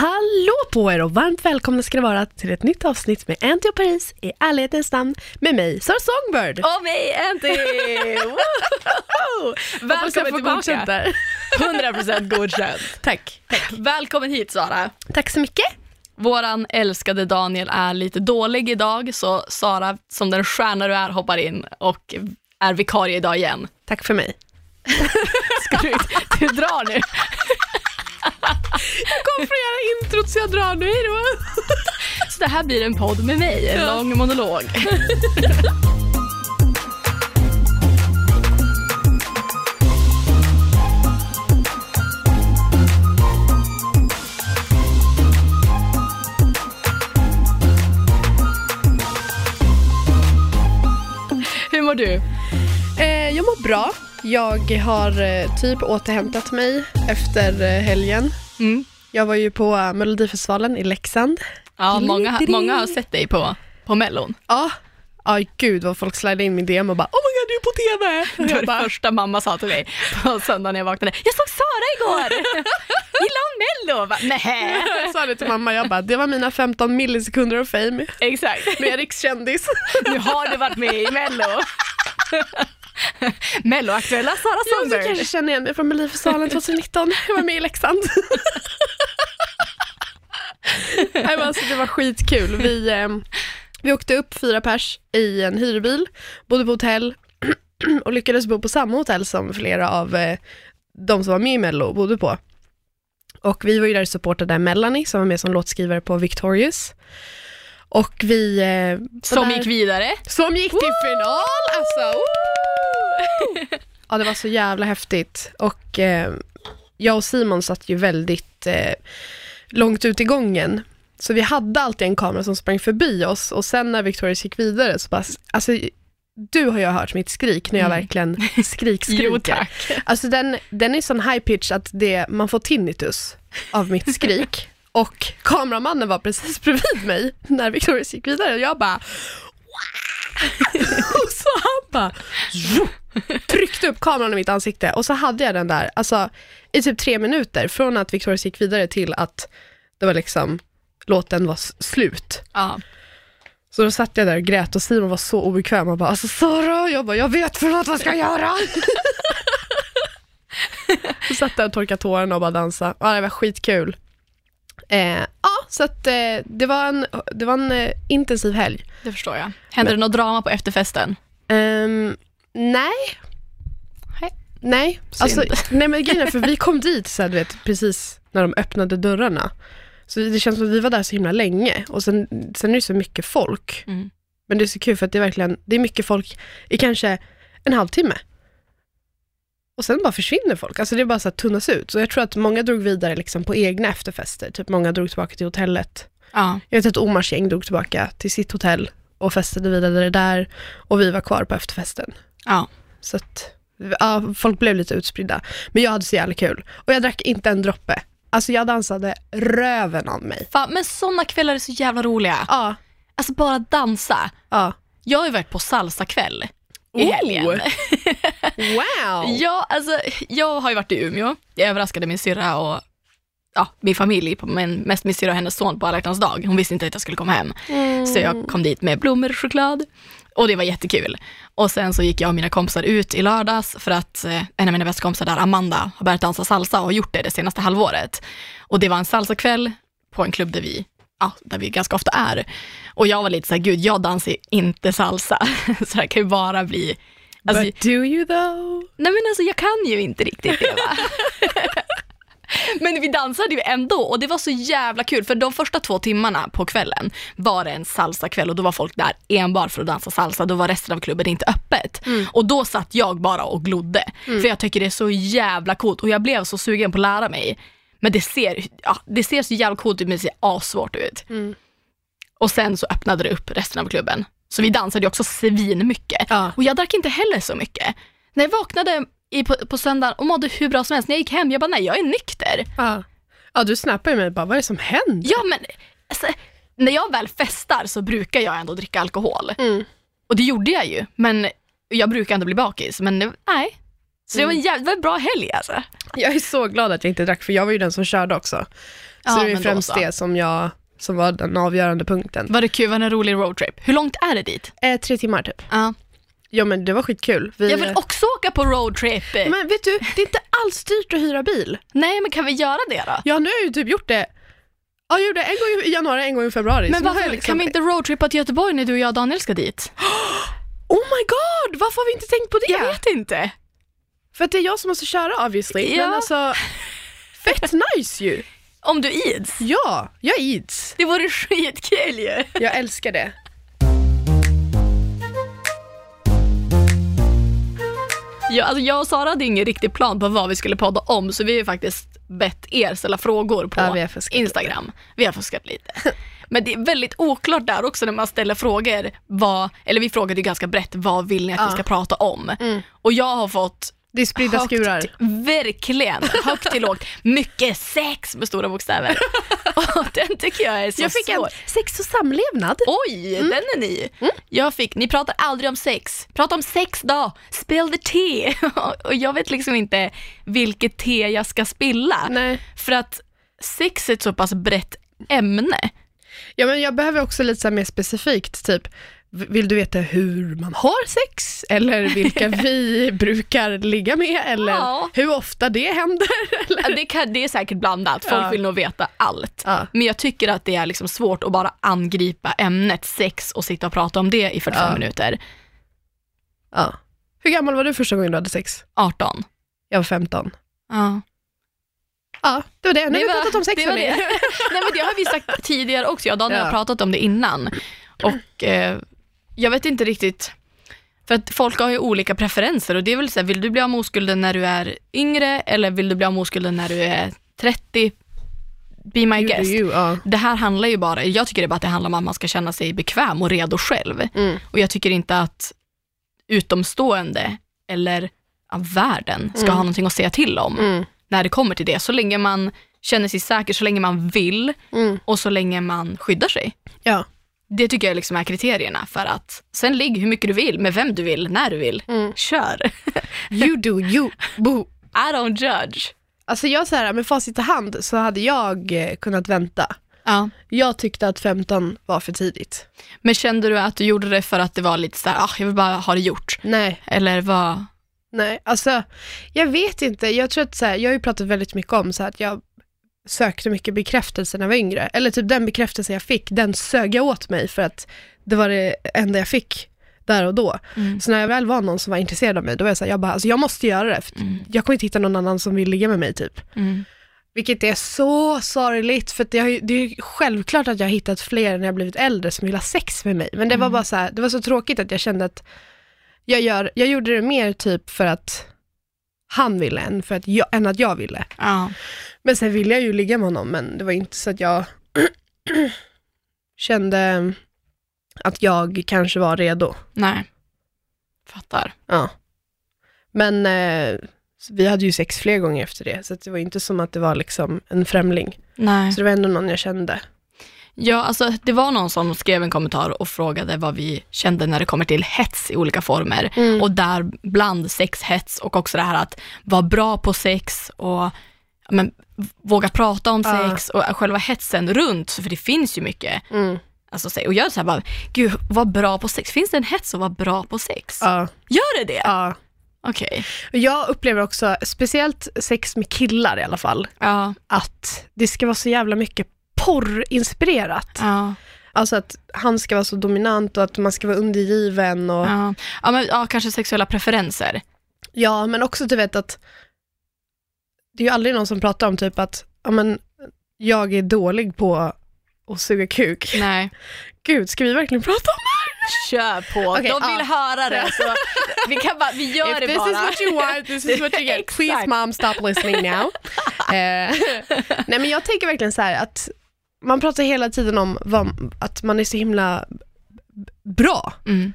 Hallå på er och varmt välkomna ska det vara till ett nytt avsnitt med Anty och Paris i ärlighetens namn med mig, Sara Songbird. Och mig, Anty! Välkommen tillbaka. där. 100% godkänt. Tack. Välkommen hit Sara. Tack så mycket. Våran älskade Daniel är lite dålig idag, så Sara, som den stjärna du är, hoppar in och är vikarie idag igen. Tack för mig. Ska du, du drar nu. Jag kom från era introt så jag drar nu, hejdå. Så det här blir en podd med mig, en Ja. lång monolog. Hur mår du? Eh, jag mår bra. Jag har eh, typ återhämtat mig efter eh, helgen. Mm. Jag var ju på Melodifestivalen i Leksand. Ja, många, många har sett dig på, på Mellon. Ja, ja gud vad folk slidade in min DM och bara oh my god du är på TV. Det var det bara, första mamma sa till mig på söndagen när jag vaknade. Jag såg Sara igår! Gillar hon Mello? Nej. jag sa det till mamma, jag bara det var mina 15 millisekunder av fame Exakt. med rikskändis. Nu har du varit med i Mello. Mello-aktuella Sara Ja, du Sundberg. kanske känner igen mig från Melodifestivalen 2019. Jag var med i Leksand. Nej, men alltså, det var skitkul. Vi, eh, vi åkte upp fyra pers i en hyrbil, bodde på hotell och lyckades bo på samma hotell som flera av eh, de som var med i Mello bodde på. Och vi var ju där och supportade Melanie som var med som låtskrivare på Victorious. Och vi... Eh, Som där- gick vidare. som gick till final! Alltså, woo! Ja, det var så jävla häftigt. Och eh, jag och Simon satt ju väldigt eh, långt ut i gången. Så vi hade alltid en kamera som sprang förbi oss och sen när Victorious gick vidare så bara, alltså du har ju hört mitt skrik när jag Mm. verkligen skrikskriker. Jo tack. Alltså den, den är sån high pitch att det, man får tinnitus av mitt skrik. Och kameramannen var precis bredvid mig när Victoria gick vidare och jag bara och så han bara tryckte upp kameran i mitt ansikte och så hade jag den där, alltså i typ tre minuter från att Victoria gick vidare till att det var liksom låten var slut. Ja. Så då satt jag där och grät och Simon var så obekväm och bara alltså Sara, jag bara jag vet förlåt vad ska jag göra? så satt jag och torkade tårarna och bara dansade. Ja, det var skitkul. Eh, ja, så att eh, det var en, det var en eh, intensiv helg. Det förstår jag. Hände det något drama på efterfesten? Ehm, nej. Nej. Nej, alltså, nej men grejen är för vi kom dit så här, du vet, precis när de öppnade dörrarna. Så det känns som att vi var där så himla länge och sen, sen är det så mycket folk. Mm. Men det är så kul för att det är verkligen, det är mycket folk i kanske en halvtimme. Och sen bara försvinner folk, alltså det är bara så att tunnas ut. Så jag tror att många drog vidare liksom på egna efterfester, typ många drog tillbaka till hotellet. Ja. Jag vet att Omars gäng drog tillbaka till sitt hotell och festade vidare där och vi var kvar på efterfesten. ja. Så att, ja, folk blev lite utspridda. Men jag hade så jävla kul. Och jag drack inte en droppe. Alltså jag dansade röven av mig. Fan, men sådana kvällar är så jävla roliga. Ja, Alltså bara dansa. ja. Jag har ju varit på salsakväll i Oh. helgen. Wow! Ja, alltså jag har ju varit i Umeå. Jag överraskade min syrra och ja, min familj, men mest min syrra och hennes son på alla dag. Hon visste inte att jag skulle komma hem. Så jag kom dit med blommor och choklad och det var jättekul. Och sen så gick jag och mina kompisar ut i lördags för att eh, en av mina bästa kompisar där, Amanda, har börjat dansa salsa och har gjort det det senaste halvåret. Och det var en salsakväll på en klubb där vi Ja, där vi ganska ofta är. Och jag var lite så här, gud jag dansar inte salsa. Så det kan ju bara bli Alltså, But do you though? Nej men alltså jag kan ju inte riktigt det va. Men vi dansade ju ändå och det var så jävla kul för de första två timmarna på kvällen var det en salsakväll och då var folk där enbart för att dansa salsa. Då var resten av klubben inte öppet. Och då satt jag bara och glodde. För jag tycker det är så jävla coolt och jag blev så sugen på att lära mig. Men det ser, ja, det ser så jävla coolt ut men det ser assvårt ut. Mm. Och sen så öppnade det upp resten av klubben. Så vi dansade ju också svin mycket. Ja. Och jag drack inte heller så mycket. När jag vaknade i, på, på söndagen och mådde hur bra som helst, när jag gick hem, jag bara nej jag är nykter. Ja. ja, du snappade mig bara, vad är det som händer? Ja men, alltså, när jag väl festar så brukar jag ändå dricka alkohol. Mm. Och det gjorde jag ju, men jag brukar ändå bli bakis. Men nej. Så det var en jävla bra helg alltså. Jag är så glad att jag inte drack, för jag var ju den som körde också. Ja, så det är men ju då främst så. det som, jag, som var den avgörande punkten. Var det kul? Var det en rolig roadtrip? Hur långt är det dit? Eh, tre timmar typ. Ja. Ja men det var skitkul. Vi, Jag vill också åka på roadtrip. Men vet du, det är inte alls dyrt att hyra bil. Nej, men kan vi göra det då? Ja nu har jag ju typ gjort det. Ja, jag gjorde en gång i januari, en gång i februari. Men Så nu har varför jag liksom- kan vi inte roadtrippa till Göteborg när du och jag och Daniel ska dit? Oh my god, varför har vi inte tänkt på det? Jag vet inte. För att det är jag som måste köra obviously. Ja. Men alltså, fett nice ju. Om du ids. Ja, jag ids. Det vore skitkul ju. Jag älskar det. Ja, alltså jag och Sara hade ingen riktig plan på vad vi skulle podda om, så vi har ju faktiskt bett er ställa frågor på Ja, vi Instagram. Vi har fuskat lite. Men det är väldigt oklart där också när man ställer frågor. Vad, eller vi frågade ju ganska brett, vad vill ni att vi Ja. ska prata om? Mm. Och jag har fått Det är spridda högt, skurar. verkligen, högt till lågt, mycket sex med stora bokstäver. Och den tycker jag är så Jag fick en svår. sex och samlevnad. Oj, den är ny. Jag fick, ni pratar aldrig om sex. Prata om sex då, spill the tea. Och jag vet liksom inte vilket te jag ska spilla. Nej. För att sex är ett så pass brett ämne. Ja, men jag behöver också lite så mer specifikt, typ vill du veta hur man har sex? Eller vilka vi brukar ligga med? Eller Ja. hur ofta det händer? Eller? Det, kan, det är säkert blandat, folk Ja. vill nog veta allt. Ja. Men jag tycker att det är liksom svårt att bara angripa ämnet sex och sitta och prata om det i 45 Ja. minuter. Ja. Hur gammal var du första gången du hade sex? 18. Jag var 15. Ja. Ja, det var det. Nu har vi var- pratat om sex det var det. Nej men det har vi sagt tidigare också, jag och Daniel har pratat om det innan. Och eh, jag vet inte riktigt, för att folk har ju olika preferenser och det är väl så här, vill du bli av med oskulden när du är yngre eller vill du bli av med oskulden när du är 30? Be my You guest. you, ja. Det här handlar ju bara, jag tycker det bara att det handlar om att man ska känna sig bekväm och redo själv. Mm. Och jag tycker inte att utomstående eller av världen ska Mm. ha någonting att säga till om Mm. när det kommer till det. Så länge man känner sig säker, så länge man vill Mm. och så länge man skyddar sig. Ja. Det tycker jag liksom är kriterierna för att sen ligg hur mycket du vill, med vem du vill, när du vill. Mm. Kör! You do you, boo. I don't judge. Alltså jag så här, med facit i hand så hade jag eh, kunnat vänta. Ja. Jag tyckte att 15 var för tidigt. Men kände du att du gjorde det för att det var lite såhär, ah, jag vill bara ha det gjort? Nej, Eller vad? nej, alltså jag vet inte. Jag tror att så här, jag har ju pratat väldigt mycket om så här, att jag sökte mycket bekräftelse när jag var yngre. Eller typ den bekräftelse jag fick, den sög jag åt mig för att det var det enda jag fick där och då. Mm. Så när jag väl var någon som var intresserad av mig, då var jag så här, jag bara, alltså jag måste göra det. För Mm. Jag kommer inte hitta någon annan som vill ligga med mig typ. Mm. Vilket är så sorgligt, för att det, har det är självklart att jag har hittat fler när jag blivit äldre som vill ha sex med mig. Men det var Mm. bara så här, det var så tråkigt att jag kände att jag, gör, jag gjorde det mer typ för att han ville än, för att jag, än att jag ville. Ja. Men sen ville jag ju ligga med honom, men det var inte så att jag kände att jag kanske var redo. Nej. Fattar. Ja. Men eh, vi hade ju sex fler gånger efter det, så det var inte som att det var liksom en främling. Nej. Så det var ändå någon jag kände. Ja, alltså det var någon som skrev en kommentar och frågade vad vi kände när det kommer till hets i olika former. Mm. Och där bland sexhets och också det här att vara bra på sex och men, våga prata om Ja. sex och själva hetsen runt, för det finns ju mycket. Mm. Alltså, så- och jag är så här bara, gud vad bra på sex, finns det en hets att vara bra på sex? Ja. Gör det det? ja. Okej. Och Jag upplever också, speciellt sex med killar i alla fall, Ja, att det ska vara så jävla mycket porrinspirerat. ja, Alltså att han ska vara så dominant och att man ska vara undergiven och ja. Ja, men, ja, kanske sexuella preferenser. Ja, men också du vet att det är ju aldrig någon som pratar om typ att ja, men, jag är dålig på att suga kuk. Nej. Gud, ska vi verkligen prata om Kör på, Okej, de vill ja. höra det. Så vi, kan bara, vi gör If det this bara. is what you want, this is what you get. Please mom, stop listening now. Eh, nej men jag tänker verkligen så här att man pratar hela tiden om vad, att man är så himla bra. Mm.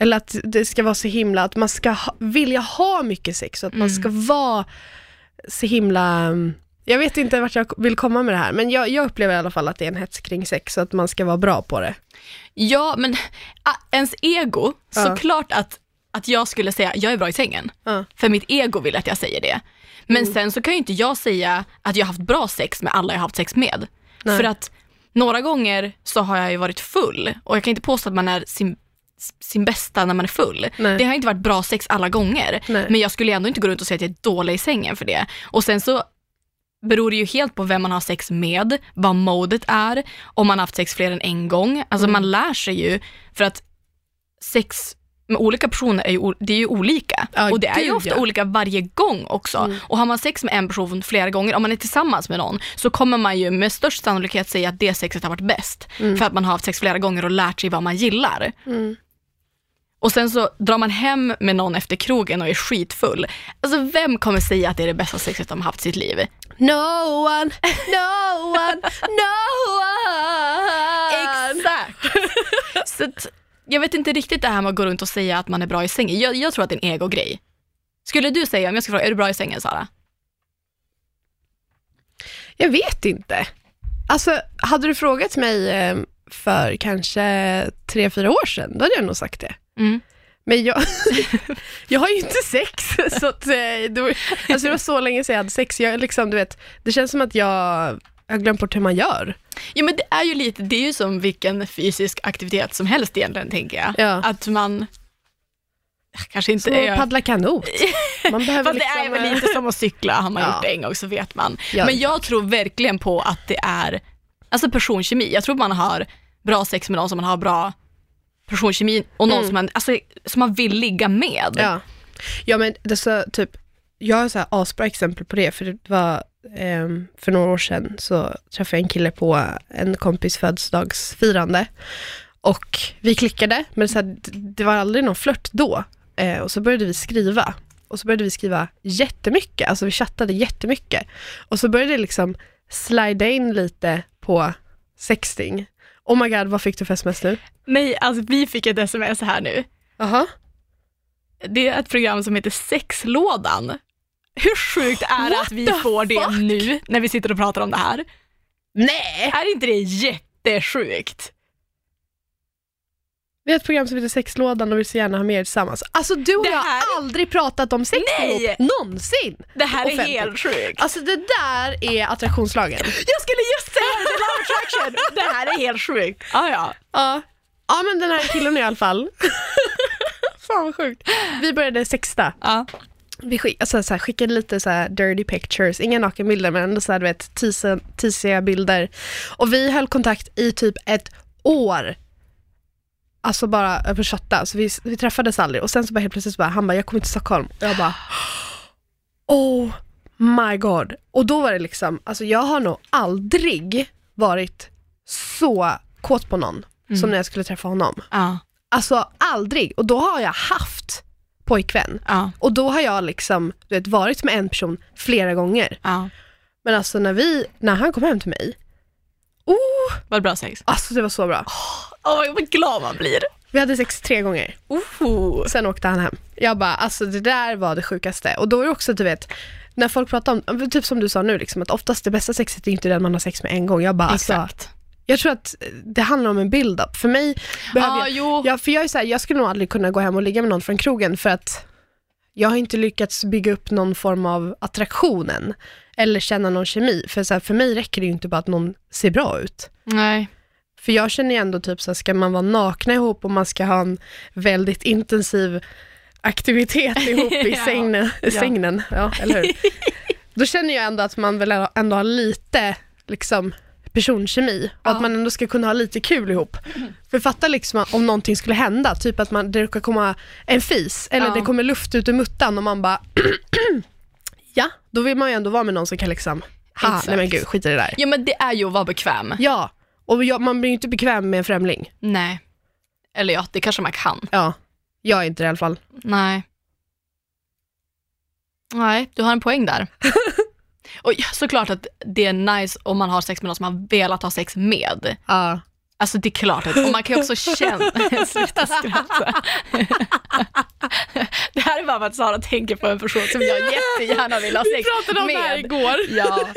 Eller att det ska vara så himla, att man ska ha, vilja ha mycket sex och att man Mm. ska vara så himla, jag vet inte vart jag vill komma med det här, men jag, jag upplever i alla fall att det är en hets kring sex och att man ska vara bra på det. Ja, men ens ego, Ja. såklart att, att jag skulle säga jag är bra i sängen. Ja. För mitt ego vill att jag säger det. Men sen så kan ju inte jag säga att jag har haft bra sex med alla jag har haft sex med. Nej. För att några gånger så har jag ju varit full och jag kan inte påstå att man är sin, sin bästa när man är full. Nej. Det har inte varit bra sex alla gånger. Nej. Men jag skulle ändå inte gå runt och säga att jag är dålig i sängen för det. Och sen så beror det ju helt på vem man har sex med, vad modet är, om man har haft sex fler än en gång. Alltså Mm. man lär sig ju, för att sex med olika personer är ju, det är ju olika. Ja, och det är ju ofta ja. Mm. olika varje gång också. Och har man sex med en person flera gånger, om man är tillsammans med någon, så kommer man ju med störst sannolikhet säga att det sexet har varit bäst. För att man har haft sex flera gånger och lärt sig vad man gillar. Mm. Och sen så drar man hem med någon efter krogen och är skitfull. Alltså vem kommer säga att det är det bästa sexet de har haft i sitt liv? No one, no one, no one. Exakt! så att, jag vet inte riktigt det här med att gå runt och säga att man är bra i sängen. Jag, jag tror att det är en ego-grej. Skulle du säga, om jag ska fråga, är du bra i sängen Sara? Jag vet inte. Alltså, hade du frågat mig eh, för kanske tre, fyra år sedan, då hade jag nog sagt det. Mm. Men jag, jag har ju inte sex, så att, eh, det, alltså det var så länge sedan jag hade sex. Jag, liksom, du vet, det känns som att jag har glömt bort hur man gör. Ja men det är ju lite, det är ju som vilken fysisk aktivitet som helst egentligen tänker jag. Ja. Att man kanske inte Som är... att paddla kanot. Man behöver Fast liksom, det är väl eh, lite som att cykla, har man Ja. gjort det en gång så vet man. Ja, Men jag tror verkligen på att det är, alltså personkemi. Jag tror man har bra sex med någon som man har bra personkemi och någon som, man, alltså, som man vill ligga med. Mm. Ja, ja men så, typ, jag har så här asbra exempel på det, för det var ehm, för några år sedan så träffade jag en kille på en kompis födelsedagsfirande och vi klickade, men så här, det var aldrig någon flört då. Eh, och så började vi skriva. Och så började vi skriva jättemycket, alltså vi chattade jättemycket. Och så började det liksom slida in lite på sexting. Oh my god, vad fick du för sms nu? Nej, alltså vi fick ett sms här nu. Jaha. Det är ett program som heter Sexlådan. Hur sjukt är det att vi får det fuck? nu när vi sitter och pratar om det här? Nej! Är inte det jättesjukt? Vi har ett program som heter Sexlådan och vill så gärna ha mer tillsammans. Alltså du och Det jag har här- aldrig pratat om sex Nej! ihop, någonsin. Det här är helt sjukt. Alltså det där är attraktionslagen. Jag skulle just säga det, love attraction. Det här är helt sjukt. Ah, ja. Ja. ja men den här killen i alla fall. Fan vad sjukt. Vi började sexta. ja. Vi skick, alltså, så här, skickade lite så här dirty pictures, inga nakenbilder men ändå så här, du vet, tisiga bilder. Och vi höll kontakt i typ ett år. Alltså bara över chatta, så vi, vi träffades aldrig. Och sen så bara helt plötsligt så bara, han bara, jag kommer till Stockholm. Och jag bara, oh my god. Och då var det liksom, alltså jag har nog aldrig varit så kåt på någon som när jag skulle träffa honom. Ja. Alltså aldrig. Och då har jag haft pojkvän. Ja. Och då har jag liksom, du vet, varit med en person flera gånger. ja. Men alltså när vi, när han kom hem till mig, oh, Var det bra sex? alltså det var så bra. Åh, vad glad man blir. Vi hade sex tre gånger, Oh. sen åkte han hem. Jag bara, alltså det där var det sjukaste. Och då är det också, du vet, när folk pratar om, typ som du sa nu, liksom, att oftast det bästa sexet är inte den man har sex med en gång. Jag bara, alltså, Exakt. jag tror att det handlar om en build-up. För mig behöver Ja, jag, jo. Ja, för jag är så här, jag skulle nog aldrig kunna gå hem och ligga med någon från krogen för att jag har inte lyckats bygga upp någon form av attraktion än. Eller känna någon kemi. För, så här, för mig räcker det ju inte bara att någon ser bra ut. Nej. För jag känner ju ändå typ så här, ska man vara nakna ihop och man ska ha en väldigt intensiv aktivitet ihop i sängen, Ja. sängen ja, eller hur? Då känner jag ändå att man väl ändå har lite liksom personkemi och Ja. att man ändå ska kunna ha lite kul ihop. För fatta liksom om någonting skulle hända, typ att man, det råkar komma en fis eller Ja. det kommer luft ut ur muttan och man bara ja, då vill man ju ändå vara med någon som kan liksom, ha, nej men gud, skit i det där. Ja men det är ju att vara bekväm. Ja, och jag, man blir ju inte bekväm med en främling. Nej. Eller ja, det kanske man kan. Ja, jag är inte det i alla fall. Nej. Nej, du har en poäng där. Och såklart att det är nice om man har sex med någon som man velat ha sex med. Ja. Alltså det är klart, att, och man kan ju också känna... Sluta skratta. det här är bara för att Sara tänker på en person som jag jättegärna vill ha sex med. igår. Ja.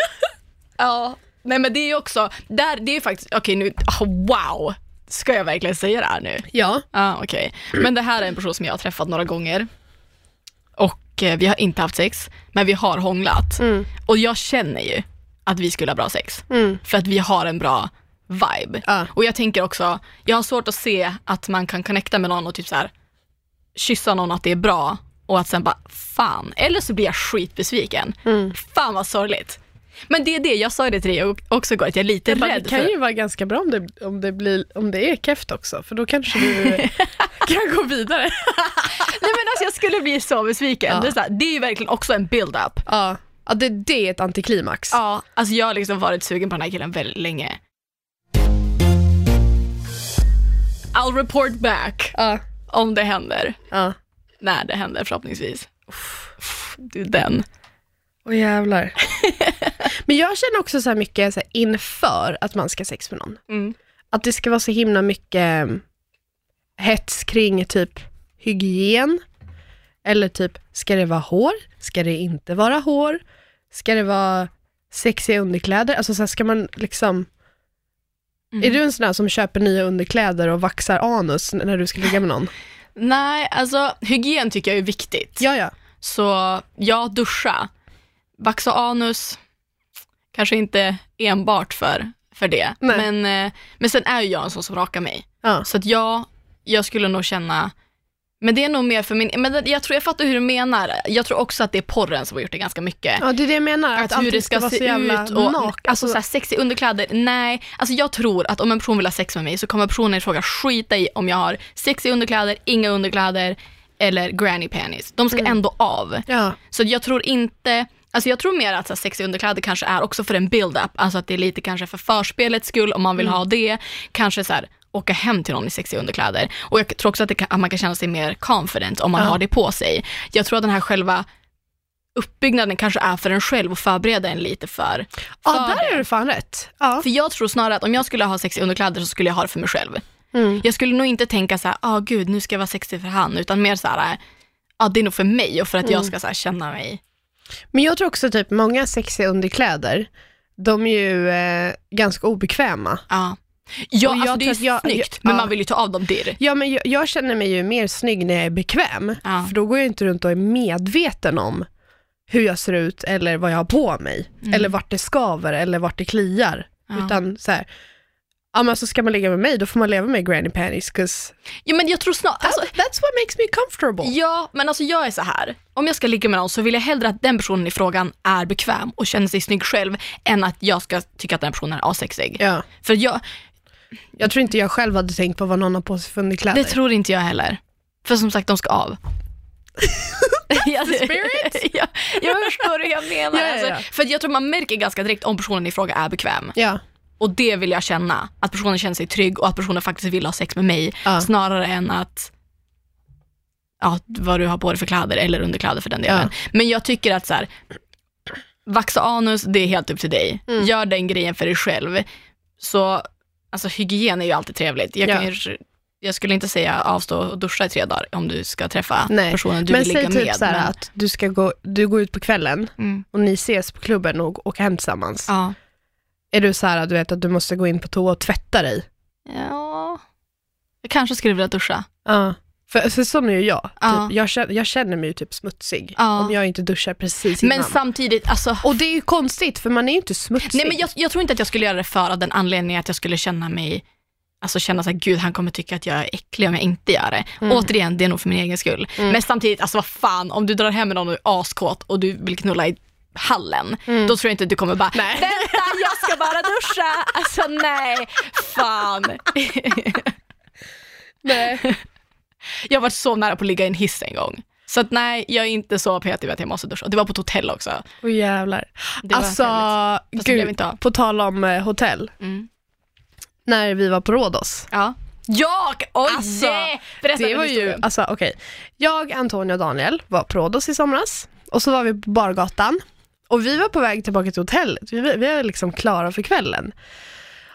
ja. Nej men det är ju också, där, det är ju faktiskt, okej nu, oh, wow. Ska jag verkligen säga det här nu? Ja. Ja, okej. Men det här är en person som jag har träffat några gånger. Och eh, vi har inte haft sex, men vi har hånglat. Mm. Och jag känner ju att vi skulle ha bra sex. Mm. För att vi har en bra vibe. Ja. Och jag tänker också, jag har svårt att se att man kan connecta med någon och typ så här kyssa någon att det är bra och att sen bara, fan, eller så blir jag skitbesviken. Mm. Fan vad sorgligt. Men det är det, jag sa det till dig också igår, att jag är lite Jag bara, rädd det kan för... ju vara ganska bra om det, om det, blir, om det är keft också, för då kanske du kan gå vidare. Nej men alltså jag skulle bli så besviken. Ja. Det, är så här, det är ju verkligen också en build-up. Ja, ja det, det är ett antiklimax. Ja, alltså jag har liksom varit sugen på den här killen väldigt länge. I'll report back Ja, om det händer. ja. När det händer förhoppningsvis. Uff, Du är den. Åh jävlar. Men jag känner också så här mycket så här, inför att man ska ha sex med någon. Mm. Att det ska vara så himla mycket eh, hets kring typ hygien. Eller typ, ska det vara hår? Ska det inte vara hår? Ska det vara sexiga underkläder? Alltså så här, ska man liksom, Mm. är du en sån där som köper nya underkläder och vaxar anus när du ska ligga med någon? Nej, alltså hygien tycker jag är viktigt. Ja, ja. Så ja, duscha. Vaxa anus, kanske inte enbart för, för det. Nej. Men, eh, men sen är ju jag en sån som rakar mig. ja. Så att jag, jag skulle nog känna, men det är nog mer för min, men jag tror jag fattar hur du menar. Jag tror också att det är porren som har gjort det ganska mycket. Ja, det är det jag menar, att, Att hur det ska, vara se ut och naket. alltså, så här, sexiga underkläder. Nej, alltså jag tror att om en person vill ha sex med mig så kommer personen i fråga skita i om jag har sexiga underkläder, inga underkläder eller granny panties. De ska ändå av. ja. Så jag tror inte, alltså jag tror mer att så här, sexiga underkläder kanske är också för en build-up, alltså att det är lite kanske för förspelets skull om man vill ha det. Kanske så här, åka hem till någon i sexiga underkläder. Och jag tror också att, kan, att man kan känna sig mer confident om man Ja. har det på sig. Jag tror att den här själva uppbyggnaden kanske är för en själv och förbereda en lite för, ja, för där det. är du fan rätt. Ja. För jag tror snarare att om jag skulle ha sexiga underkläder så skulle jag ha det för mig själv. Mm. Jag skulle nog inte tänka så här, ah gud nu ska jag vara sexig för han, utan mer så här, ja det är nog för mig och för att Mm. jag ska så här, känna mig Men jag tror också typ många sexiga underkläder, de är ju eh, ganska obekväma. Ja, ja Och jag alltså det är tror att ju jag- snyggt, jag- men ja. man vill ju ta av dem dirr. Ja, men jag, jag känner mig ju mer snygg när jag är bekväm, Ja. för då går jag inte runt och är medveten om hur jag ser ut eller vad jag har på mig, Mm. eller vart det skaver eller vart det kliar. Utan så här, ja men så ska man ligga med mig, då får man leva med granny panties, 'cause Ja, men jag tror snart, alltså, that, that's what makes me comfortable. ja, men alltså jag är så här. om jag ska ligga med någon så vill jag hellre att den personen i frågan är bekväm och känner sig snygg själv, än att jag ska tycka att den personen är asexig. Ja. För jag, Jag tror inte jag själv hade tänkt på vad någon har på sig för underkläder. det tror inte jag heller. För som sagt, de ska av. ja, The spirit? ja, jag förstår hur jag menar. Ja, ja, ja. Alltså, för jag tror man märker ganska direkt om personen i fråga är bekväm. Ja. Och det vill jag känna, att personen känner sig trygg och att personen faktiskt vill ha sex med mig, Ja. snarare än att ja, vad du har på dig för kläder eller underkläder för den delen. Men jag tycker att så här, vaxa anus, det är helt upp till dig. Mm. Gör den grejen för dig själv. Så, alltså hygien är ju alltid trevligt. Jag, Ja. ju, jag skulle inte säga avstå och duscha i tre dagar om du ska träffa Nej. personen du Men vill ligga säg typ med. så här men, att du ska gå, du går ut på kvällen mm, och ni ses på klubben och åker hem tillsammans. ja. Är du så här, du vet att du måste gå in på toa och tvätta dig? ja, jag kanske skulle vilja duscha. Ja. För, för sån är ju jag. Ja. Typ, jag, känner, jag känner mig ju typ smutsig Ja. om jag inte duschar precis innan. Men samtidigt, alltså och det är ju konstigt för man är ju inte smutsig. Nej men jag, jag tror inte att jag skulle göra det för av den anledningen att jag skulle känna mig, alltså känna såhär, gud han kommer tycka att jag är äcklig om jag inte gör det. Mm. Återigen, det är nog för min egen skull. Men samtidigt, alltså vad fan, om du drar hem med någon och är askåt och du vill knulla i hallen, Mm. då tror jag inte att du kommer bara, Nej. vänta jag ska bara duscha. Alltså nej, fan. Nej. Jag har varit så nära på att ligga i en hiss en gång. Så att nej, jag är inte så petig att jag måste duscha. Det var på ett hotell också. Åh jävlar. Det Alltså, gud, på tal om eh, hotell, Mm. när vi var på Rhodos. Ja. Ja, oj! Alltså. Berätta Det var ju, alltså okej. Jag, Antonija och Daniel var på Rhodos i somras och så var vi på bargatan och vi var på väg tillbaka till hotellet. Vi, vi var liksom klara för kvällen.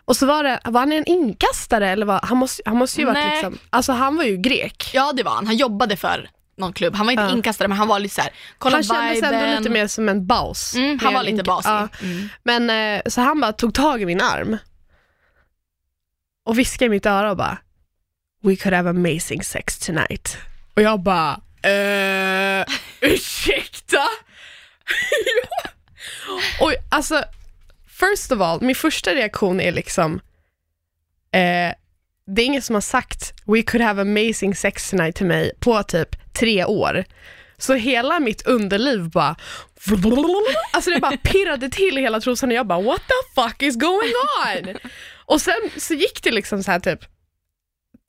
Och så var det, var han en inkastare eller vad? Han måste, han måste ju varit Nej. liksom, alltså han var ju grek. Ja det var han, han jobbade för någon klubb. Han var inte Ja. inkastare men han var lite såhär, kolla han kändes viben. ändå lite mer som en baus. Mm, han Mer var lite ink- basig. Ja. Mm. Men eh, så han bara tog tag i min arm och viskade i mitt öra och bara We could have amazing sex tonight. Och jag bara eh, ursäkta? Och alltså, first of all, min första reaktion är liksom, eh, det är ingen som har sagt we could have amazing sex tonight till mig på typ tre år. Så hela mitt underliv bara, alltså det bara pirrade till i hela trosan och jag bara what the fuck is going on? Och sen så gick det liksom så här typ,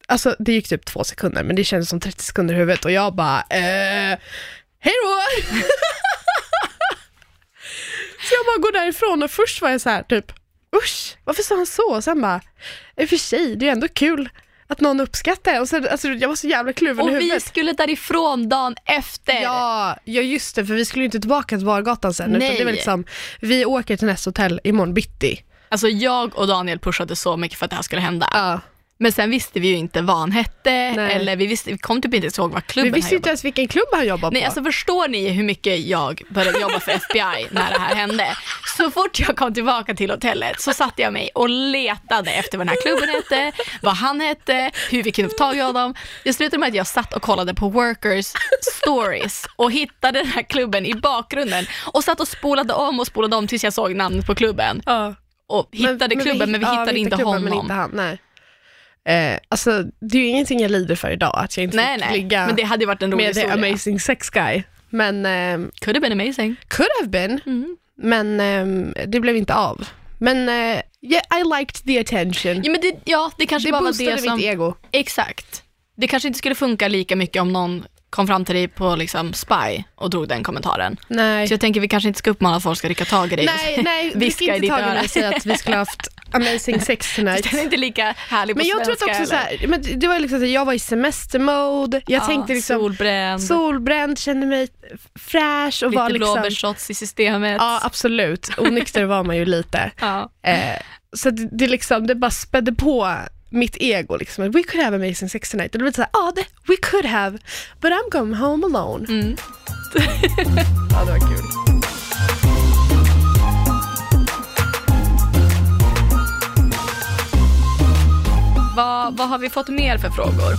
alltså det gick typ två sekunder men det kändes som 30 sekunder i huvudet och jag bara, eh, hej då! så jag bara går därifrån och först var jag så här typ, usch, varför sa han så? Och sen bara, i och för sig, det är ändå kul att någon uppskattar det. Och sen, alltså, jag var så jävla kluven Och i vi huvudet. skulle därifrån dagen efter. Ja, ja, just det, för vi skulle ju inte tillbaka till Bargatan sen, utan Nej. det var liksom, vi åker till nästa hotell imorgon bitti. Alltså jag och Daniel pushade så mycket för att det här skulle hända. Ja. Men sen visste vi ju inte vad han hette Nej. eller vi, visste, vi kom typ inte ens ihåg vad Vi klubben visste han ju inte jobbade ens vilken klubb han jobbar Nej, på. alltså förstår ni hur mycket jag började jobba för FBI när det här hände? Så fort jag kom tillbaka till hotellet så satte jag mig och letade efter vad den här klubben hette, vad han hette, hur vi kunde få tag i honom. Det slutade med att jag satt och kollade på workers stories och hittade den här klubben i bakgrunden och satt och spolade om och spolade om tills jag såg namnet på klubben ja. och hittade vi klubben men vi hitt- ja, hittade inte klubben, honom. Men inte han, nej. Eh, alltså, det är ju ingenting jag lider för idag, att jag inte nej, fick nej, ligga men det hade varit en rolig med the historia. amazing sex guy. Men, eh, Could have been amazing. could have been, Mm. men eh, det blev inte av. Men eh, yeah, I liked the attention. Ja, men det, ja, det kanske det bara var boostade det som... mitt ego. Exakt. Det kanske inte skulle funka lika mycket om någon kom fram till dig på liksom Spy och drog den kommentaren. Nej. Så jag tänker vi kanske inte ska uppmana att folk ska rycka tag i dig. Nej, nej, vi Viska ska i ditt öra. och säga att vi skulle ha haft amazing sex tonight. Den är inte lika härlig på Men jag tror att också så här, men det var liksom så här, jag var i semestermode, jag Ja, tänkte liksom Solbränd, solbränd, kände mig fräsch och lite var liksom... blåbärsshots i systemet. Ja, absolut. Onykter var man ju lite. Ja. Eh, så det, det, liksom, det bara spädde på mitt ego. Liksom. We could have amazing sex tonight. Och det blev så här, ja, det, we could have, but I'm going home alone. Mm. Ja, det var kul. Vad, vad har vi fått mer för frågor?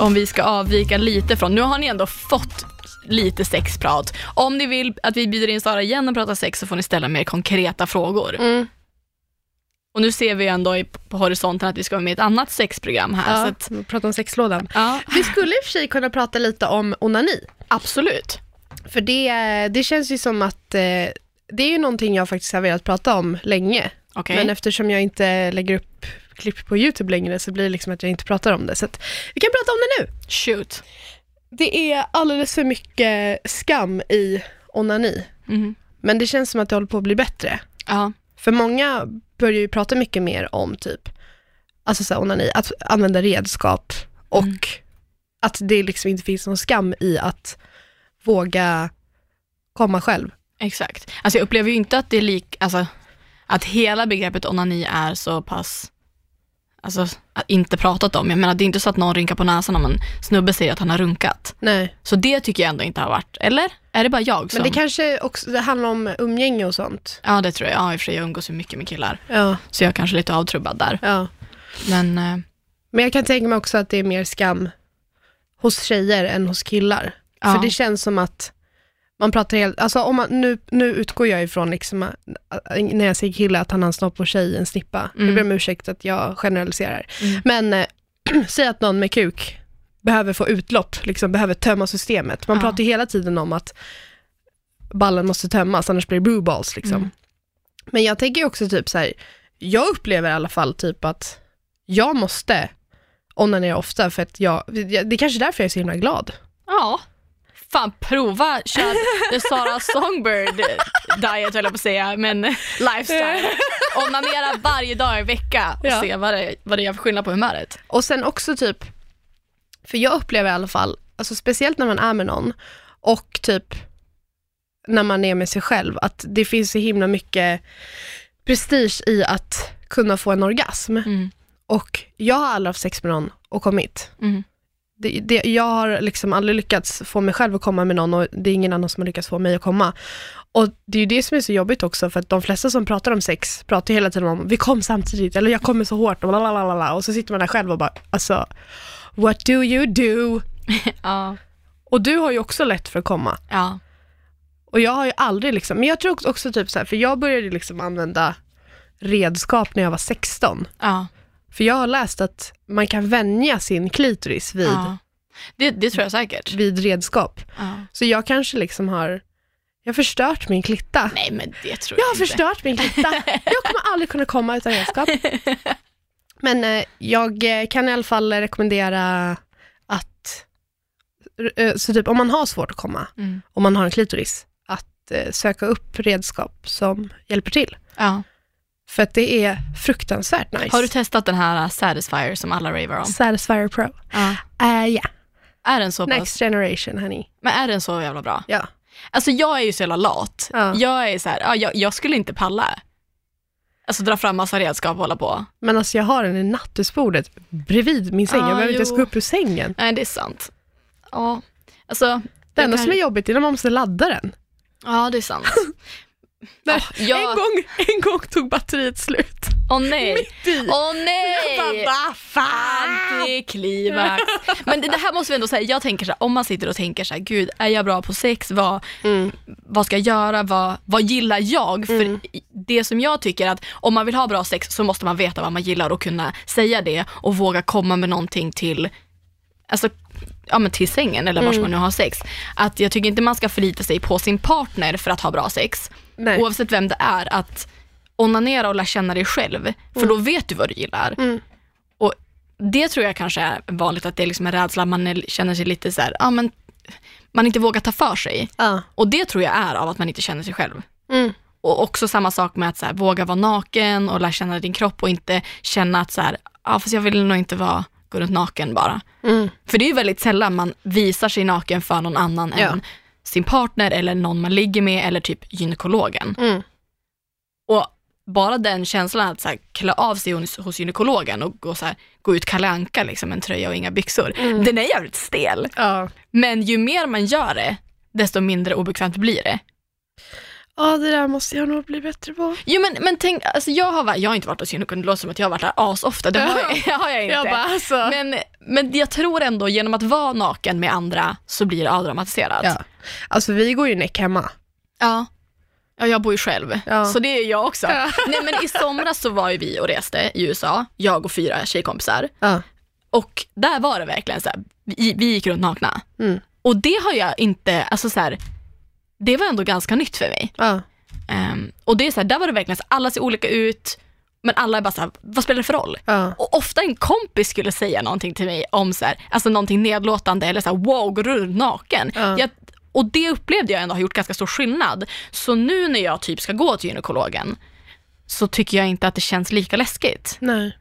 Om vi ska avvika lite från, nu har ni ändå fått lite sexprat. Om ni vill att vi bjuder in Sara igen och pratar sex så får ni ställa mer konkreta frågor. Mm. Och nu ser vi ändå på horisonten att vi ska vara med i ett annat sexprogram här. Så Ja, att, vi pratar om sexlådan. ja, Vi skulle i och för sig kunna prata lite om onani. absolut. För det, det känns ju som att eh, det är ju någonting jag faktiskt har velat prata om länge. Okej. Men eftersom jag inte lägger upp klipp på YouTube längre så blir det liksom att jag inte pratar om det. Så vi kan prata om det nu. Shoot. Det är alldeles för mycket skam i onani. Mhm. Men det känns som att det håller på att bli bättre. Ja. För många börjar ju prata mycket mer om typ, alltså så här, onani, att använda redskap och Mm. att det liksom inte finns någon skam i att våga komma själv. Exakt. Alltså jag upplever ju inte att det är lik, alltså att hela begreppet onani är så pass, alltså inte pratat om. Jag menar det är inte så att någon rynkar på näsan om en snubbe säger att han har runkat. Nej, Så det tycker jag ändå inte har varit, eller? Är det bara jag som? men det kanske också det handlar om umgänge och sånt. Ja det tror jag, ja i och för sig jag umgås ju mycket med killar. Ja, Så jag är kanske lite avtrubbad där. ja. Men eh, Men jag kan tänka mig också att det är mer skam hos tjejer än hos killar. Ja. För det känns som att man pratar helt, alltså om man, nu, nu utgår jag ifrån liksom, att- när jag säger kille att han har en snopp och tjej en snippa. Mm. Jag ber om ursäkt att jag generaliserar. Mm. Men eh, säg att någon med kuk behöver få utlopp, liksom behöver tömma systemet. Man Ja. pratar ju hela tiden om att ballen måste tömmas, annars blir det blue balls liksom. Mm. Men jag tänker också typ så här, jag upplever i alla fall typ att jag måste onanera ofta för att jag, det är kanske därför jag är så himla glad. ja, fan prova, kör the Sara Songbird diet höll jag på att säga, men lifestyle. Onanera varje dag i vecka och Ja. se vad det, vad det gör för skillnad på humöret. Och sen också typ, för jag upplever i alla fall, alltså speciellt när man är med någon och typ när man är med sig själv, att det finns så himla mycket prestige i att kunna få en orgasm. Mm. Och jag har aldrig haft sex med någon och kommit. Mm. Det, det, jag har liksom aldrig lyckats få mig själv att komma med någon och det är ingen annan som har lyckats få mig att komma. Och det är ju det som är så jobbigt också för att de flesta som pratar om sex pratar hela tiden om vi kom samtidigt eller jag kommer så hårt och blablabla. och så sitter man där själv och bara alltså what do you do? Ja. Och du har ju också lätt för att komma. Ja. Och jag har ju aldrig liksom, men jag tror också, också typ så här, för jag började liksom använda redskap när jag var 16. Ja. För jag har läst att man kan vänja sin klitoris vid, ja. Det, det tror jag säkert. vid redskap. Ja. Så jag kanske liksom har, jag har förstört min klitta. Nej, men det tror Jag jag, har inte. förstört min klitta. Jag kommer aldrig kunna komma utan redskap. Men eh, jag eh, kan i alla fall rekommendera att, eh, så typ om man har svårt att komma, Mm. om man har en klitoris, att eh, söka upp redskap som hjälper till. Ja. För att det är fruktansvärt nice. Har du testat den här Satisfyer som alla ravar om? Satisfyer Pro? Ja. Eh, Ja, Är den så next generation honey. Men är den så jävla bra? Ja. Alltså jag är ju så jävla lat. Ja. Jag är så här, ja, jag, jag skulle inte palla. Alltså dra fram massa redskap och hålla på. Men alltså jag har den i nattduksbordet bredvid min säng. Ja, jag behöver inte ens jo. gå upp ur sängen. Nej, det är sant. Ja, alltså. Det enda jag som är kan- jobbigt är när man måste ladda den. Ja, det är sant. Nej, Ja, jag- en, gång, en gång tog batteriet slut. Åh nej. Mitt i. Åh nej! vad fan? Antiklimax. Men det, det här måste vi ändå säga, jag tänker så här, om man sitter och tänker så här, gud är jag bra på sex? Vad, Mm. vad ska jag göra? Vad, vad gillar jag? För i- det som jag tycker att om man vill ha bra sex så måste man veta vad man gillar och kunna säga det och våga komma med någonting till, alltså, ja, men till sängen eller var man nu har sex. Att jag tycker inte man ska förlita sig på sin partner för att ha bra sex. Nej. Oavsett vem det är, att onanera och lära känna dig själv. För då vet du vad du gillar. Mm. Och det tror jag kanske är vanligt, att det är liksom en rädsla, man känner sig lite så här, ja men man inte vågar ta för sig. Ja. Och det tror jag är av att man inte känner sig själv. Mm. Och också samma sak med att så här, våga vara naken och lära känna din kropp och inte känna att så här, ja fast jag vill nog inte vara, gå runt naken bara. Mm. För det är ju väldigt sällan man visar sig naken för någon annan Ja. än sin partner eller någon man ligger med eller typ gynekologen. Mm. Och bara den känslan att så här, klä av sig hos, hos gynekologen och gå, så här, gå ut Kalle Anka liksom, en tröja och inga byxor, Mm. den är jävligt stel. Ja. Men ju mer man gör det, desto mindre obekvämt blir det. Ja, det där måste jag nog bli bättre på. Jo men, men tänk, alltså jag har, jag har inte varit hos gynekologen, det låter som att jag har varit där asofta, det har jag, har jag inte. Jag bara alltså. men, men jag tror ändå genom att vara naken med andra så blir det avdramatiserat. ja. Alltså vi går ju näck hemma. Ja. Ja, jag bor ju själv, Ja. så det är jag också. Ja. Nej men i somras så var ju vi och reste i USA, jag och fyra tjejkompisar. Ja. Och där var det verkligen så här, vi, vi gick runt nakna. Mm. Och det har jag inte, alltså så här, det var ändå ganska nytt för mig. Ja. Ehm, och det är så här, där var det verkligen så alla ser olika ut, men alla är bara så här, vad spelar det för roll? Ja. Och ofta en kompis skulle säga någonting till mig om så här, alltså någonting nedlåtande eller så här, wow, går du runt naken? Ja. Jag, och det upplevde jag ändå har gjort ganska stor skillnad. Så nu när jag typ ska gå till gynekologen så tycker jag inte att det känns lika läskigt. Nej.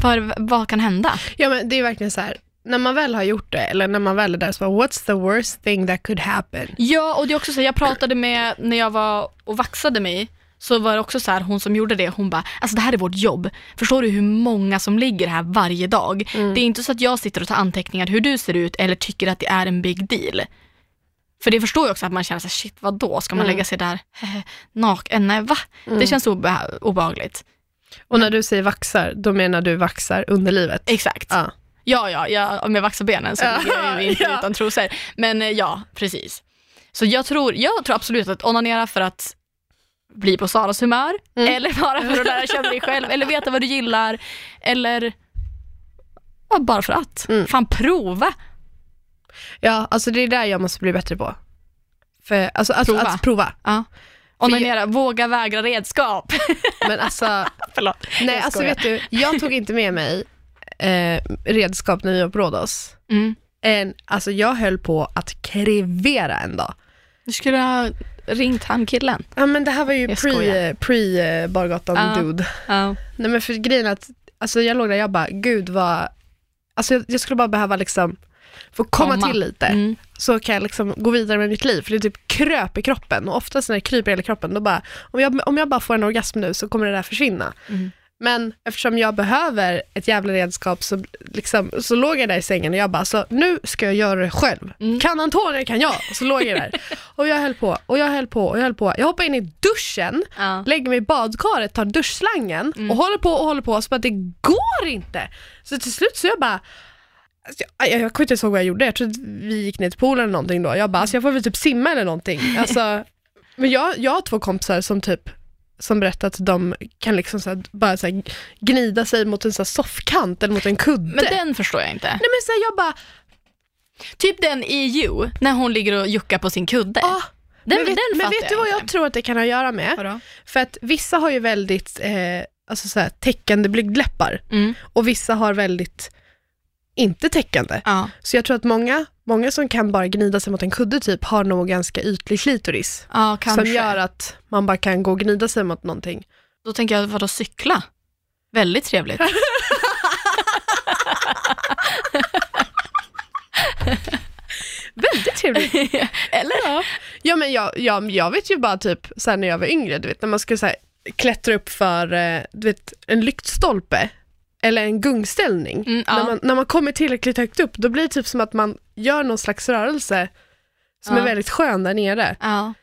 För vad kan hända? Ja men det är verkligen så här. När man väl har gjort det, eller när man väl är där, så bara, what's the worst thing that could happen? Ja, och det är också så jag pratade med, när jag var och vaxade mig, så var det också så här, hon som gjorde det, hon bara, alltså det här är vårt jobb. Förstår du hur många som ligger här varje dag? Det är inte så att jag sitter och tar anteckningar hur du ser ut eller tycker att det är en big deal. För det förstår jag också att man känner så här, shit vad då ska man lägga sig där naken? Nej va? Det känns obe- obehagligt. Och när du säger vaxar, då menar du vaxar underlivet? Exakt. Ja. Ja, ja, ja om jag vaxar benen så ligger jag ju inte ja. utan trosor. Men eh, ja, precis. Så jag tror, jag tror absolut att onanera för att bli på Saras humör, Mm. eller bara för att lära känna dig själv, eller veta vad du gillar, eller ja, bara för att. Mm. Fan, prova! Ja, alltså det är där jag måste bli bättre på. För, alltså, att, Prova. att prova. Ja. Onanera, våga vägra redskap. Men alltså, Förlåt. nej, jag alltså vet du, jag tog inte med mig eh, redskap när vi var på Rhodos. Mm. En, alltså jag höll på att krevera en dag. Du skulle ha ringt han killen. Ja men det här var ju Jag pre, skojar. pre Bargatan dude. Ja. Nej men för grejen är att, alltså jag låg där jag bara, gud vad, alltså jag, jag skulle bara behöva liksom få komma, Komma. till lite. Mm. Så kan jag liksom gå vidare med mitt liv, för det typ kröp i kroppen och oftast när det kryper i hela kroppen, då bara, om jag, om jag bara får en orgasm nu så kommer det där försvinna. Mm. Men eftersom jag behöver ett jävla redskap så, liksom, så låg jag där i sängen och jag bara, så nu ska jag göra det själv. Mm. Kan Antonija kan jag. Och så låg jag där. Och jag höll på och jag höll på och jag höll på. Jag hoppade in i duschen, Ja. lägger mig i badkaret, tar duschslangen Mm. och håller på och håller på. Så bara, det går inte. Så till slut så jag bara, Alltså, jag, jag, jag kommer inte ihåg vad jag gjorde, jag tror att vi gick ner till poolen eller någonting då. Jag bara, alltså jag får väl typ simma eller någonting. Alltså, men jag, jag har två kompisar som typ som berättar att de kan liksom så här, bara så här, gnida sig mot en så soffkant eller mot en kudde. Men den förstår jag inte. Nej men så här, jag bara, Typ den i You, när hon ligger och juckar på sin kudde. ah, den, men vet, den men vet du vad jag tror att det kan ha att göra med? Vadå? För att vissa har ju väldigt eh, alltså så här, täckande blygdläppar Mm. och vissa har väldigt inte täckande. Ja. Så jag tror att många, många som kan bara gnida sig mot en kudde typ har nog ganska ytlig klitoris. ja. Som gör att man bara kan gå och gnida sig mot någonting. Då tänker jag, vadå cykla? Väldigt trevligt. Väldigt trevligt. Eller? ja. ja men jag, jag, jag vet ju bara typ så när jag var yngre, du vet när man skulle så här, klättra upp för eh, du vet, en lyktstolpe eller en gungställning. Mm, ja. när, man, när man kommer tillräckligt högt upp, då blir det typ som att man gör någon slags rörelse som Ja. är väldigt skön där nere. Ja.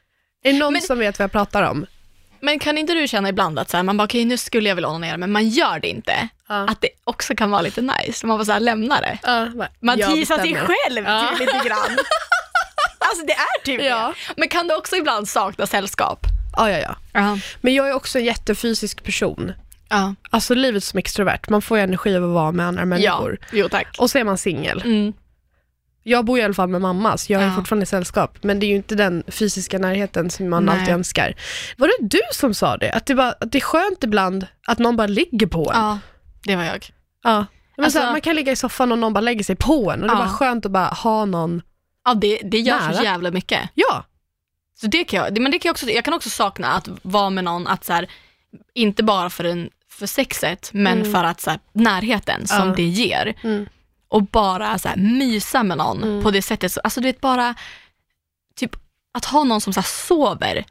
Är det någon Men- som vet vad jag pratar om? Men kan inte du känna ibland att så här, man bara, okej nu skulle jag vilja onanera men man gör det inte. Att det också kan vara lite nice, man bara så här, lämnar det. Bara, Man teasar sig själv till lite grann. alltså det är typ det. Men kan du också ibland sakna sällskap? Ja, ja, ja. Ja. Men jag är också en jättefysisk person. Ja. Alltså livet som extrovert, man får ju energi av att vara med andra människor. Jo tack. Och så är man singel. Mm. Jag bor i alla fall med mamma, så jag är Ja. fortfarande i sällskap. Men det är ju inte den fysiska närheten som man Nej. alltid önskar. Var det du som sa det? Att det, bara, att det är skönt ibland att någon bara ligger på en? Ja, det var jag. Ja. Men Alltså- så här, man kan ligga i soffan och någon bara lägger sig på en och det är Ja. bara skönt att bara ha någon. Ja, det, det gör Nära. så jävla mycket. Ja, Så det kan jag, men det kan jag, också, jag kan också sakna att vara med någon, att så här, inte bara för, en, för sexet, men Mm. för att så här, närheten som Ja. det ger. Mm. Och bara så här, mysa med någon Mm. på det sättet. Så- Alltså du vet bara, typ att ha någon som så här, sover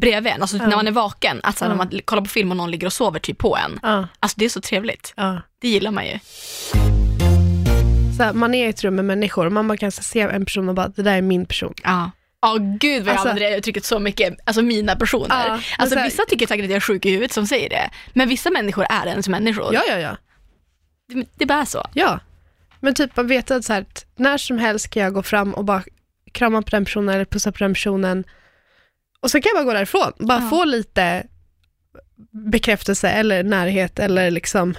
bredvid en, alltså när man är vaken, att så här, Ja. när man kollar på film och någon ligger och sover typ på en. Alltså det är så trevligt. Det gillar man ju. Så man är i ett rum med människor och man bara kan se en person och bara, det där är min person. Ja. Ja, gud vad jag Alltså- använder det uttrycket så mycket, alltså mina personer. Ja, alltså så här- vissa tycker säkert att jag är sjuk i huvudet som säger det, men vissa människor är ens människor. Ja, ja, ja. Det, det är bara så. Ja. Men typ man vet att så här, att när som helst kan jag gå fram och bara krama på den personen eller pussa på den personen. Och så kan jag bara gå därifrån. Bara Ja. få lite bekräftelse eller närhet eller liksom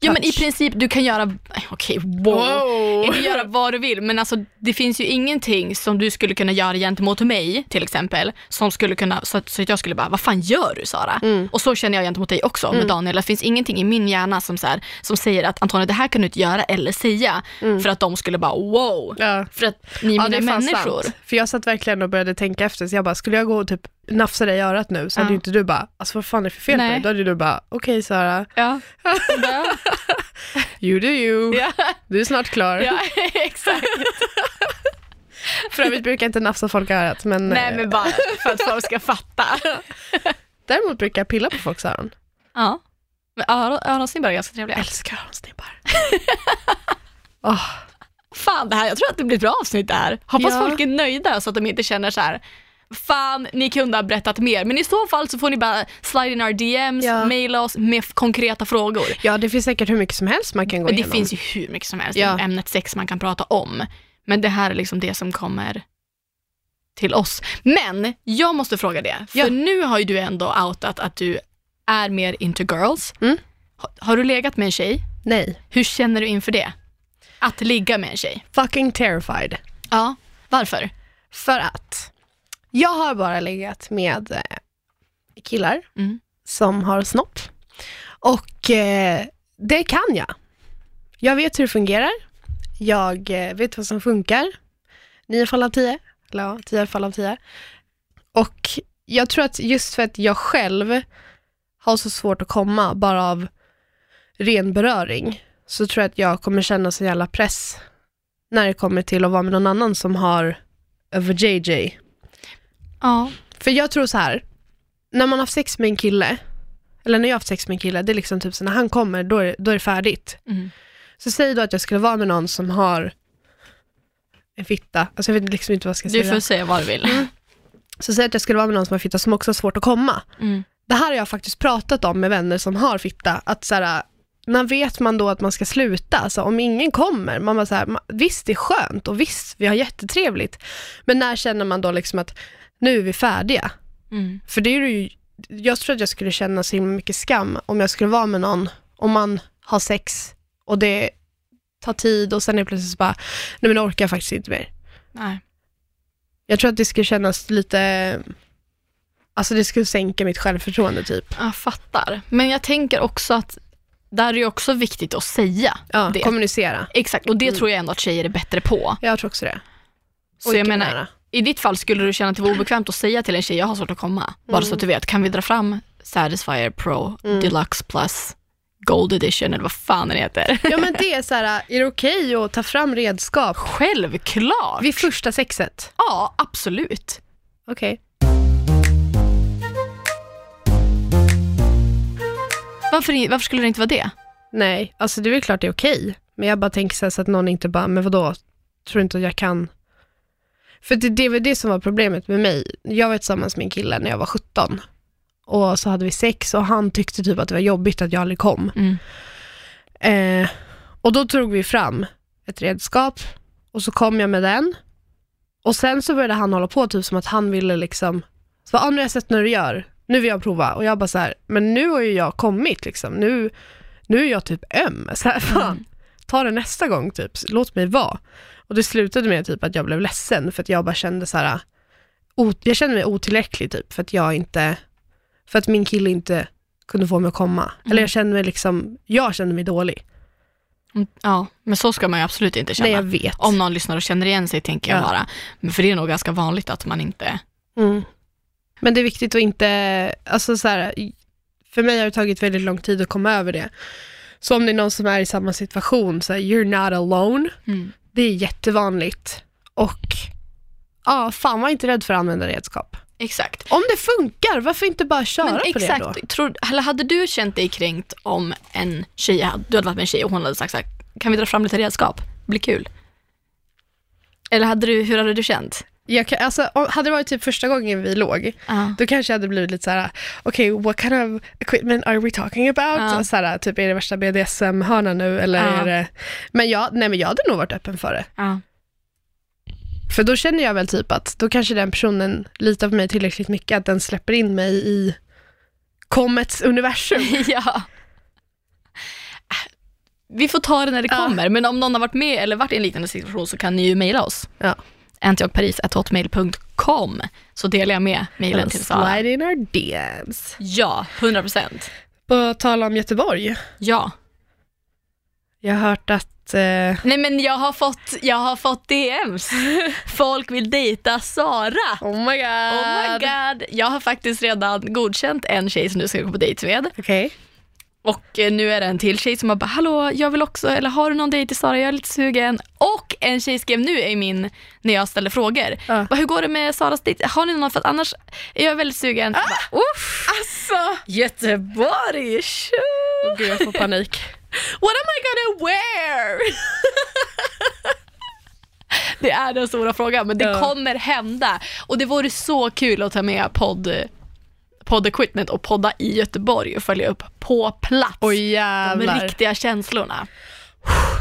Ja men i princip, du kan göra, okej wow. Inte göra vad du vill, men alltså det finns ju ingenting som du skulle kunna göra gentemot mig till exempel, som skulle kunna, så att, så att jag skulle bara, vad fan gör du Sara? Mm. Och så känner jag gentemot dig också Mm. med Daniel, det finns ingenting i min hjärna som, så här, som säger att Antonija det här kan du inte göra eller säga, Mm. för att de skulle bara wow, Ja. för att ni är Ja, mina människor. sant. För jag satt verkligen och började tänka efter, så jag bara, skulle jag gå och typ nafsa dig i örat nu så hade ju inte du bara, alltså vad fan är det för fel på Nej. dig? Då hade du bara, okej Sara, Ja. you do you, ja. du är snart klar. ja, exakt. För övrigt brukar jag inte nafsa folk i örat, men, Nej eh, men bara för att folk ska fatta. däremot brukar jag pilla på folks öron. Ja. Men öron- öronsnibbar är ganska trevliga. Jag älskar öronsnibbar. Åh, Fan det här, jag tror att det blir ett bra avsnitt det här. Hoppas Ja. folk är nöjda så att de inte känner så här. Fan, ni kunde ha berättat mer. Men i så fall så får ni bara slide in our DMs, Ja. maila oss med konkreta frågor. Ja, det finns säkert hur mycket som helst man kan gå det igenom. finns ju hur mycket som helst Ja. om ämnet sex man kan prata om. Men det här är liksom det som kommer till oss. Men jag måste fråga det, för Ja. nu har ju du ändå outat att du är mer into girls. Mm. Ha- Har du legat med en tjej? Nej. Hur känner du inför det? Att ligga med en tjej? Fucking terrified. Ja. Varför? För att jag har bara legat med eh, killar Mm. som har snopp. Och eh, det kan jag. Jag vet hur det fungerar. Jag eh, vet vad som funkar. Nio fall av tio. Eller ja, tio fall av tio. Och jag tror att just för att jag själv har så svårt att komma bara av ren beröring, så tror jag att jag kommer känna så jävla press när det kommer till att vara med någon annan som har över JJ. Ja. För jag tror så här, när man har haft sex med en kille, eller när jag har haft sex med en kille, det är liksom typ så när han kommer, då är, då är det färdigt. Mm. Så säg då att jag skulle vara med någon som har en fitta, alltså jag vet liksom inte vad jag ska Du säga. får säga vad du vill. Så säg att jag skulle vara med någon som har fitta som också har svårt att komma. Mm. Det här har jag faktiskt pratat om med vänner som har fitta, att så här, när vet man då att man ska sluta? Alltså, om ingen kommer, man bara så här, visst det är skönt och visst vi har jättetrevligt, men när känner man då liksom att nu är vi färdiga? Mm. För det är ju, jag tror att jag skulle känna så himla mycket skam om jag skulle vara med någon, om man har sex och det tar tid och sen är plötsligt så bara, nej men nu orkar jag faktiskt inte mer. Nej. Jag tror att det skulle kännas lite, alltså det skulle sänka mitt självförtroende typ. Jag fattar. Men jag tänker också att där är det också viktigt att säga Ja, det. kommunicera. Exakt, och det Mm. tror jag ändå att tjejer är bättre på. Jag tror också det. Så jag menar, nära. I ditt fall skulle du känna att det var obekvämt att säga till en tjej, jag har svårt att komma. Bara så att du vet, kan vi dra fram Satisfyer Pro Mm. Deluxe Plus Gold Edition eller vad fan den heter. Ja men det är så här, är det okej att ta fram redskap Självklart! vid första sexet? Ja, absolut. Okej. Varför, varför skulle det inte vara det? Nej, alltså det är väl klart det är okej. Men jag bara tänker så, så att någon inte bara, men vadå, tror du inte att jag kan? För det, det var det som var problemet med mig. Jag var tillsammans med en kille när jag var 17. Och så hade vi sex och han tyckte typ att det var jobbigt att jag aldrig kom. Mm. Eh, och då tog vi fram ett redskap och så kom jag med den. Och sen så började han hålla på typ som att han ville liksom, så bara, ah, nu har jag sett när du gör, nu vill jag prova. Och jag bara så här, men nu har ju jag kommit liksom, nu, nu är jag typ öm. Så här, fan, Mm. ta det nästa gång typ, låt mig vara. Och det slutade med typ att jag blev ledsen för att jag bara kände så här, jag kände mig otillräcklig typ för att jag inte, för att min kille inte kunde få mig att komma. Eller Mm. jag kände mig liksom, jag kände mig dålig. Mm, Ja, men så ska man ju absolut inte känna. Nej jag vet. Om någon lyssnar och känner igen sig tänker jag Ja. bara. Men för det är nog ganska vanligt att man inte... Mm. Men det är viktigt att inte, alltså så här, för mig har det tagit väldigt lång tid att komma över det. Så om det är någon som är i samma situation, så här, you're not alone. Mm. Det är jättevanligt. Och ja, fan var inte rädd för att använda redskap. Exakt. Om det funkar, varför inte bara köra Men på det då? tror, eller hade du känt dig kränkt om en tjej, du hade varit med en tjej och hon hade sagt så här, kan vi dra fram lite redskap? Det blir kul. Eller hade du, hur hade du känt? Jag kan, alltså, om- hade det varit typ första gången vi låg, Ja. då kanske jag hade blivit lite så här: okej, what kind of equipment are we talking about? Ja. Så här, typ, är det värsta BDSM-hörnan nu? Eller Ja. är det... Men, jag, nej, men jag hade nog varit öppen för det. Ja. För då känner jag väl typ att då kanske den personen litar på mig tillräckligt mycket att den släpper in mig i kommets universum. ja. Vi får ta det när det kommer, men om någon har varit med eller varit i en liknande situation så kan ni ju mejla oss. Ja. antiochparis.hotmail.com så delar jag med mejlen till Sara. Slide in our DMs. Ja, 100 procent. På tal om Göteborg, Ja. jag har hört att eh, Nej men jag har fått, jag har fått DMs. Folk vill dejta Sara. Oh my god. Oh my god. Jag har faktiskt redan godkänt en tjej som du ska gå på dejt med. Okej. Och eh, nu är det en till tjej som har bara, hallå, jag vill också, eller har du någon dejt till Sara, jag är lite sugen. Och en tjej skrev nu i min, när jag ställde frågor, Ja. bara, hur går det med Saras dejt? Har ni någon, för att annars är jag väldigt sugen. Jag Bara, Uff, Alltså, Göteborg, tjo! gud jag får panik. What am I gonna wear? Det är den stora frågan, men det Ja. kommer hända. Och det vore så kul att ta med podd, podd equipment och podda i Göteborg och följa upp på plats. Oj de riktiga känslorna.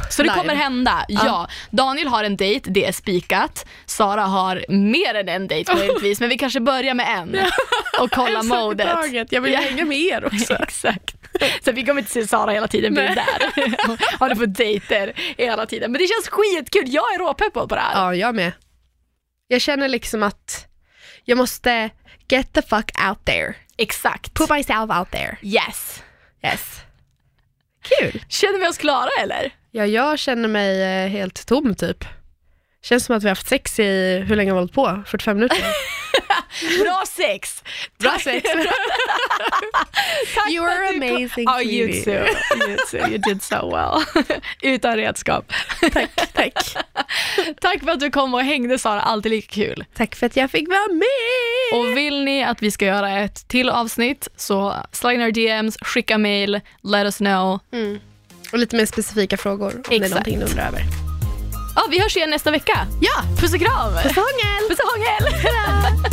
Så det Live. kommer hända, ja. Daniel har en dejt, det är spikat. Sara har mer än en dejt möjligtvis, men vi kanske börjar med en och kolla En sak i modet. taget. Jag vill Ja. hänga med er också. Exakt. Så vi kommer inte se Sara hela tiden, är där. Har du på dejter hela tiden. Men det känns skitkul, jag är råpeppad på det här. Ja, jag med. Jag känner liksom att jag måste get the fuck out there. Exakt. Put myself out there. Yes. Yes. Kul. Känner vi oss klara eller? Ja, jag känner mig eh, helt tom typ. Känns som att vi har haft sex i, hur länge har vi hållit på? 45 minuter? Bra sex! Bra sex. You are amazing, Ja, you too. You too. You did so well. Utan redskap. tack, tack. Tack för att du kom och hängde Sara, alltid lika kul. Tack för att jag fick vara med. Och vill ni att vi ska göra ett till avsnitt så slide our DMs, skicka mail, let us know. Mm. Och lite mer specifika frågor om det är Exakt. någonting du undrar över. Ja, vi hörs igen nästa vecka. Ja, Puss och kram! puss och hångel! Puss och hångel!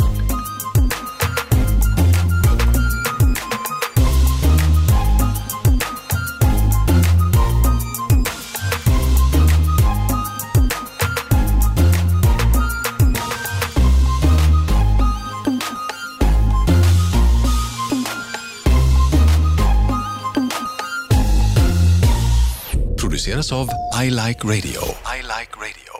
Produceras av I Like Radio. I like radio.